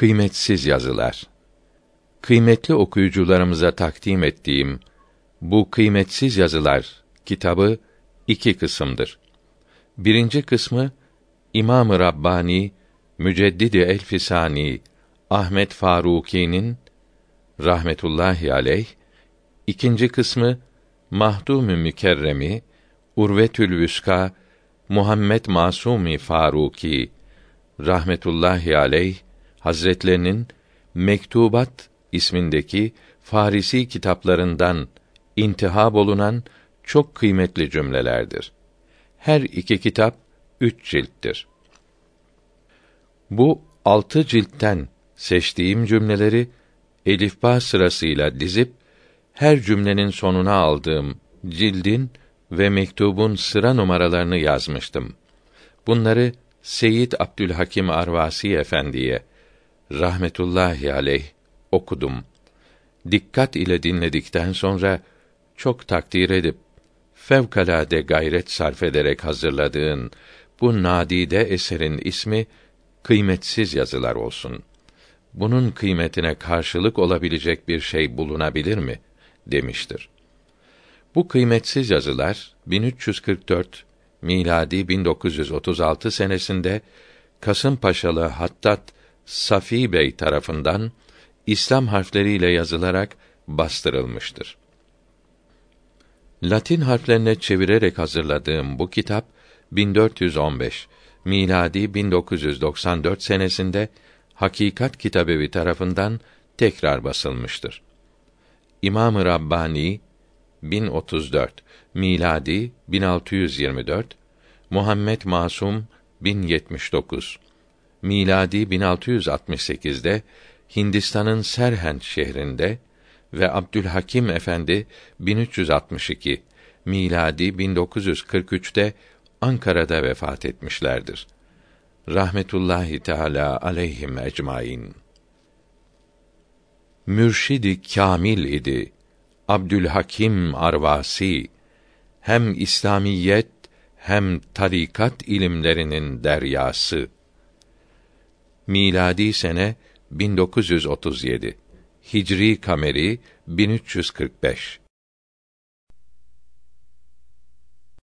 Kıymetsiz yazılar. Kıymetli okuyucularımıza takdim ettiğim bu kıymetsiz yazılar kitabı iki kısımdır. Birinci kısmı İmam-ı Rabbani Müceddidi Elfisani Ahmet Faruki'nin rahmetullahi aleyh ikinci kısmı Mahdum-ü Mükerremi Urvetül Vüska Muhammed Masumi Faruki rahmetullahi aleyh Hazretlerinin Mektubat ismindeki Farisi kitaplarından intihab olunan çok kıymetli cümlelerdir. Her iki kitap üç cilttir. Bu altı ciltten seçtiğim cümleleri elifba sırasıyla dizip her cümlenin sonuna aldığım cildin ve mektubun sıra numaralarını yazmıştım. Bunları Seyyid Abdülhakim Arvasi Efendi'ye rahmetullahi aleyh okudum. Dikkat ile dinledikten sonra çok takdir edip fevkalade gayret sarf ederek hazırladığın bu nadide eserin ismi kıymetsiz yazılar olsun. Bunun kıymetine karşılık olabilecek bir şey bulunabilir mi? demiştir. Bu kıymetsiz yazılar 1344 miladi 1936 senesinde Kasımpaşalı Hattat Safi Bey tarafından İslam harfleriyle yazılarak bastırılmıştır. Latin harflerine çevirerek hazırladığım bu kitap 1415 miladi 1994 senesinde Hakikat Kitabevi tarafından tekrar basılmıştır. İmam-ı Rabbani 1034 miladi 1624 Muhammed Masum 1079 miladi 1668'de Hindistan'ın Serhent şehrinde ve Abdülhakim Efendi 1362 miladi 1943'te Ankara'da vefat etmişlerdir. Rahmetullahi Teala aleyhim ecmaîn. Mürşidi kamil idi. Abdülhakim Arvasi hem İslamiyet hem tarikat ilimlerinin deryası. Miladi sene 1937. Hicri kameri 1345.